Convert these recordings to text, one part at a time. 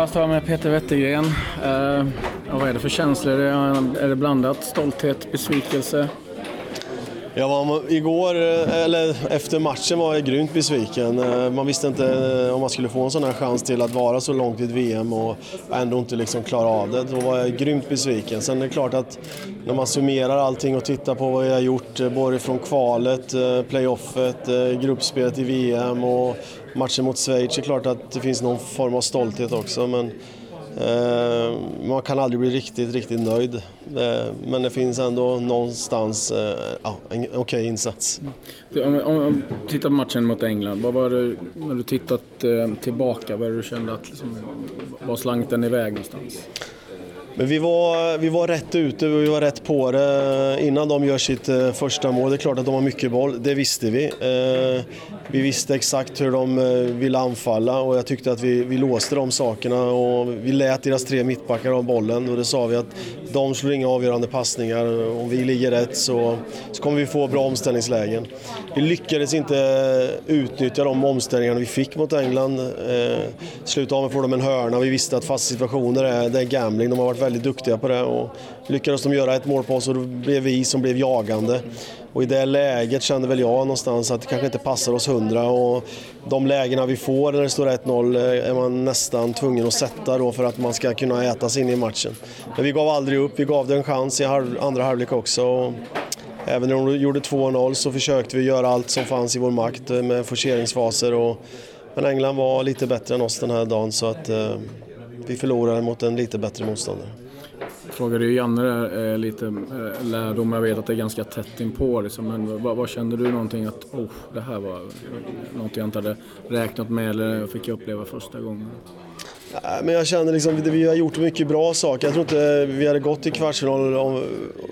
Jag står här med Peter Wettergren. Eh, vad är det för känslor? Är det blandat stolthet, besvikelse? Jag var, igår, eh, eller efter matchen var jag grymt besviken. Eh, man visste inte eh, om man skulle få en sån här chans till att vara så långt i ett VM och ändå inte liksom klara av det. Då var jag grymt besviken. Sen är det klart att när man summerar allting och tittar på vad jag har gjort, både från kvalet, playoffet, gruppspelet i VM och matchen mot Schweiz, det är klart att det finns någon form av stolthet också. Men eh, man kan aldrig bli riktigt, riktigt nöjd. Eh, men det finns ändå någonstans eh, ja, en okej okay insats. Om, om, om tittar på matchen mot England, vad var det, när du tittat eh, tillbaka, vad du kände att liksom, var slank den iväg någonstans? Men vi var, vi var rätt ute, vi var rätt på det innan de gör sitt eh, första mål. Det är klart att de har mycket boll, det visste vi. Eh, vi visste exakt hur de eh, ville anfalla och jag tyckte att vi, vi låste de sakerna och vi lät deras tre mittbackar ha bollen och det sa vi att de slår inga avgörande passningar. Om vi ligger rätt så, så kommer vi få bra omställningslägen. Vi lyckades inte utnyttja de omställningarna vi fick mot England. Eh, slutade av med får de en hörna. Vi visste att fasta situationer är, det är gambling. De har varit väldigt duktiga på det. Och lyckades de göra ett mål på oss och då blev vi som blev jagande. Och i det läget kände väl jag någonstans att det kanske inte passar oss hundra. Och de lägena vi får när det står 1-0 eh, är man nästan tvungen att sätta då för att man ska kunna äta sig in i matchen. Men vi gav aldrig upp, vi gav det en chans i andra halvlek också. Och även när de gjorde 2-0 så försökte vi göra allt som fanns i vår makt eh, med forceringsfaser. Och, men England var lite bättre än oss den här dagen så att eh, vi förlorade mot en lite bättre motståndare frågade ju Janne där, eh, lite eh, lärdom. Jag vet att det är ganska tätt inpå. Liksom. Men vad, vad, kände du någonting att oh, det här var någonting jag inte hade räknat med eller fick jag uppleva första gången? Men jag känner liksom, vi har gjort mycket bra saker. Jag tror inte vi hade gått till kvartsfinal om,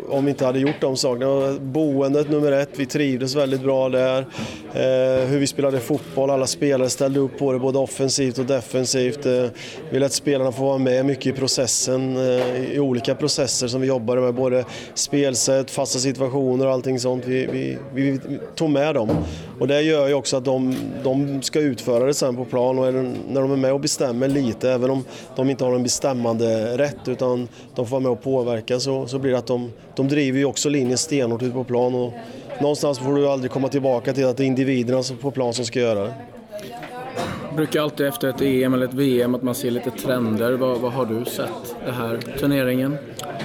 om vi inte hade gjort de sakerna. Boendet nummer ett, vi trivdes väldigt bra där. Eh, hur vi spelade fotboll, alla spelare ställde upp på det både offensivt och defensivt. Eh, vi lät spelarna få vara med mycket i processen, eh, i olika processer som vi jobbade med. Både spelsätt, fasta situationer och allting sånt. Vi, vi, vi tog med dem. Och det gör ju också att de, de ska utföra det sen på plan och när de är med och bestämmer lite även om de inte har en bestämmande rätt utan de får vara med och påverka så, så blir det att de, de driver ju också linjen stenhårt ute på plan och någonstans får du aldrig komma tillbaka till att det är individerna på plan som ska göra det. Jag brukar alltid efter ett EM eller ett VM att man ser lite trender. Vad, vad har du sett den här turneringen?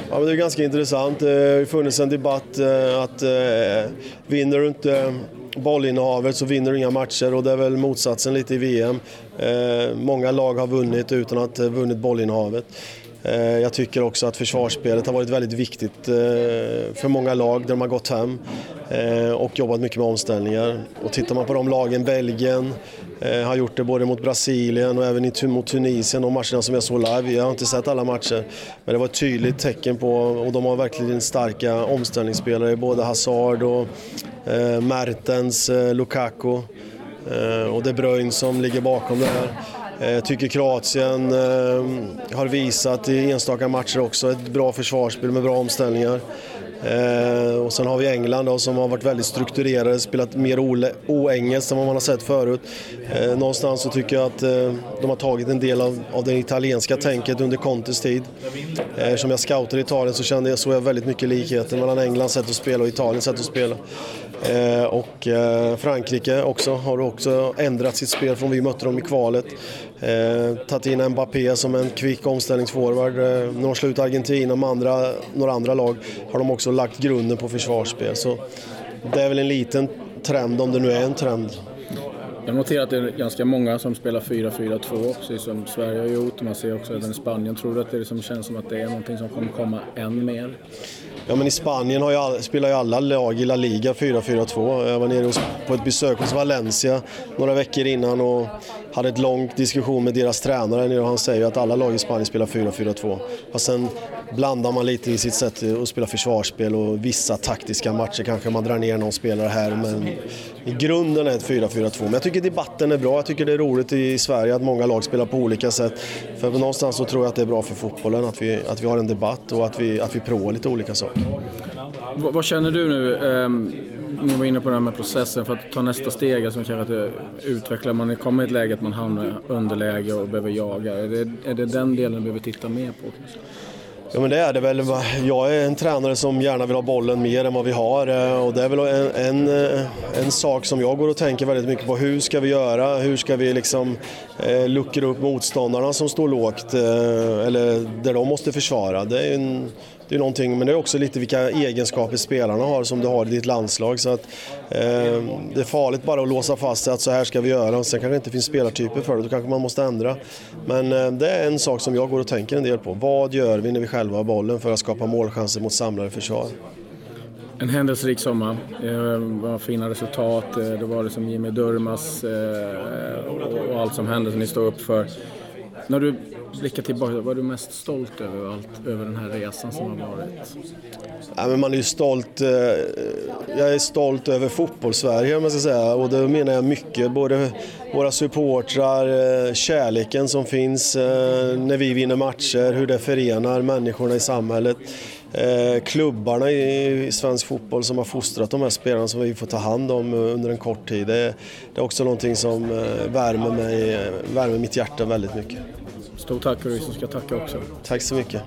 Ja, men det är ganska intressant. Det har funnits en debatt eh, att eh, vinner du inte bollinnehavet så vinner du inga matcher och det är väl motsatsen lite i VM. Eh, många lag har vunnit utan att ha vunnit bollinnehavet. Eh, jag tycker också att försvarsspelet har varit väldigt viktigt eh, för många lag där de har gått hem eh, och jobbat mycket med omställningar. Och tittar man på de lagen, Belgien har gjort det både mot Brasilien och även mot Tunisien, de matcherna som jag såg live. Jag har inte sett alla matcher, men det var ett tydligt tecken på, och de har verkligen starka omställningsspelare, både Hazard och Mertens, Lukaku och De Bruyne som ligger bakom det här. Eh, jag tycker Kroatien eh, har visat i enstaka matcher också ett bra försvarsspel med bra omställningar. Eh, och sen har vi England då, som har varit väldigt strukturerade, spelat mer oengelskt än vad man har sett förut. någonstans så tycker jag att de har tagit en del av, av det italienska tänket under Contes tid. Eftersom jag scoutade i Italien så kände jag, såg jag väldigt mycket likheter mellan Englands sätt att spela och Italiens sätt att spela. Och Frankrike också har också ändrat sitt spel från vi mötte dem i kvalet. Eh, tagit in Mbappé som en kvick omställningsforward. Eh, När de slår ut Argentina och andra, några andra lag har de också lagt grunden på försvarsspel. Så det är väl en liten trend om det nu är en trend. Jag noterar att det är ganska många som spelar 4-4-2, precis som Sverige har gjort. Man ser också även i Spanien. Tror du att det liksom känns som att det är någonting som kommer komma än mer? Ja, men I Spanien har ju spelar ju alla lag i La Liga 4-4-2. Jag var nere på ett besök hos Valencia några veckor innan och hade ett lång diskussion med deras tränare och han säger att alla lag i Spanien spelar 4-4-2. Fast sen blandar man lite i sitt sätt att spela försvarsspel och vissa taktiska matcher kanske man drar ner någon spelare här men i grunden är det ett 4-4-2. Men jag tycker debatten är bra, jag tycker det är roligt i Sverige att många lag spelar på olika sätt. För någonstans så tror jag att det är bra för fotbollen att vi, att vi har en debatt och att vi, att vi provar lite olika saker. Vad, vad känner du nu? Um ni var inne på det här med processen för att ta nästa steg, alltså kanske att utveckla, man kommer i ett läge att man hamnar underläge och behöver jaga. Är det, är det den delen du behöver titta mer på? Kanske? Ja men det är det väl. Jag är en tränare som gärna vill ha bollen mer än vad vi har eh, och det är väl en, en, eh, en sak som jag går och tänker väldigt mycket på. Hur ska vi göra? Hur ska vi liksom eh, luckra upp motståndarna som står lågt eh, eller där de måste försvara? Det är en, det är någonting, men det är också lite vilka egenskaper spelarna har som du har i ditt landslag. Så att, eh, det är farligt bara att låsa fast sig att så här ska vi göra och sen kanske det inte finns spelartyper för det, då kanske man måste ändra. Men eh, det är en sak som jag går och tänker en del på. Vad gör vi när vi själva har bollen för att skapa målchanser mot samlade försvar? En händelserik sommar. Eh, det var fina resultat. Eh, det var liksom Jimmy Durmas eh, och allt som hände som ni står upp för. När du blickar tillbaka, vad är du mest stolt över allt, över den här resan som har varit? Ja, men man är ju stolt. Eh, jag är stolt över fotbollssverige om jag ska säga och det menar jag mycket. Både våra supportrar, eh, kärleken som finns eh, när vi vinner matcher, hur det förenar människorna i samhället. Eh, klubbarna i svensk fotboll som har fostrat de här spelarna som vi får ta hand om eh, under en kort tid. Det är också någonting som eh, värmer, mig, värmer mitt hjärta väldigt mycket. Stort tack och vi som ska tacka också. Tack så mycket.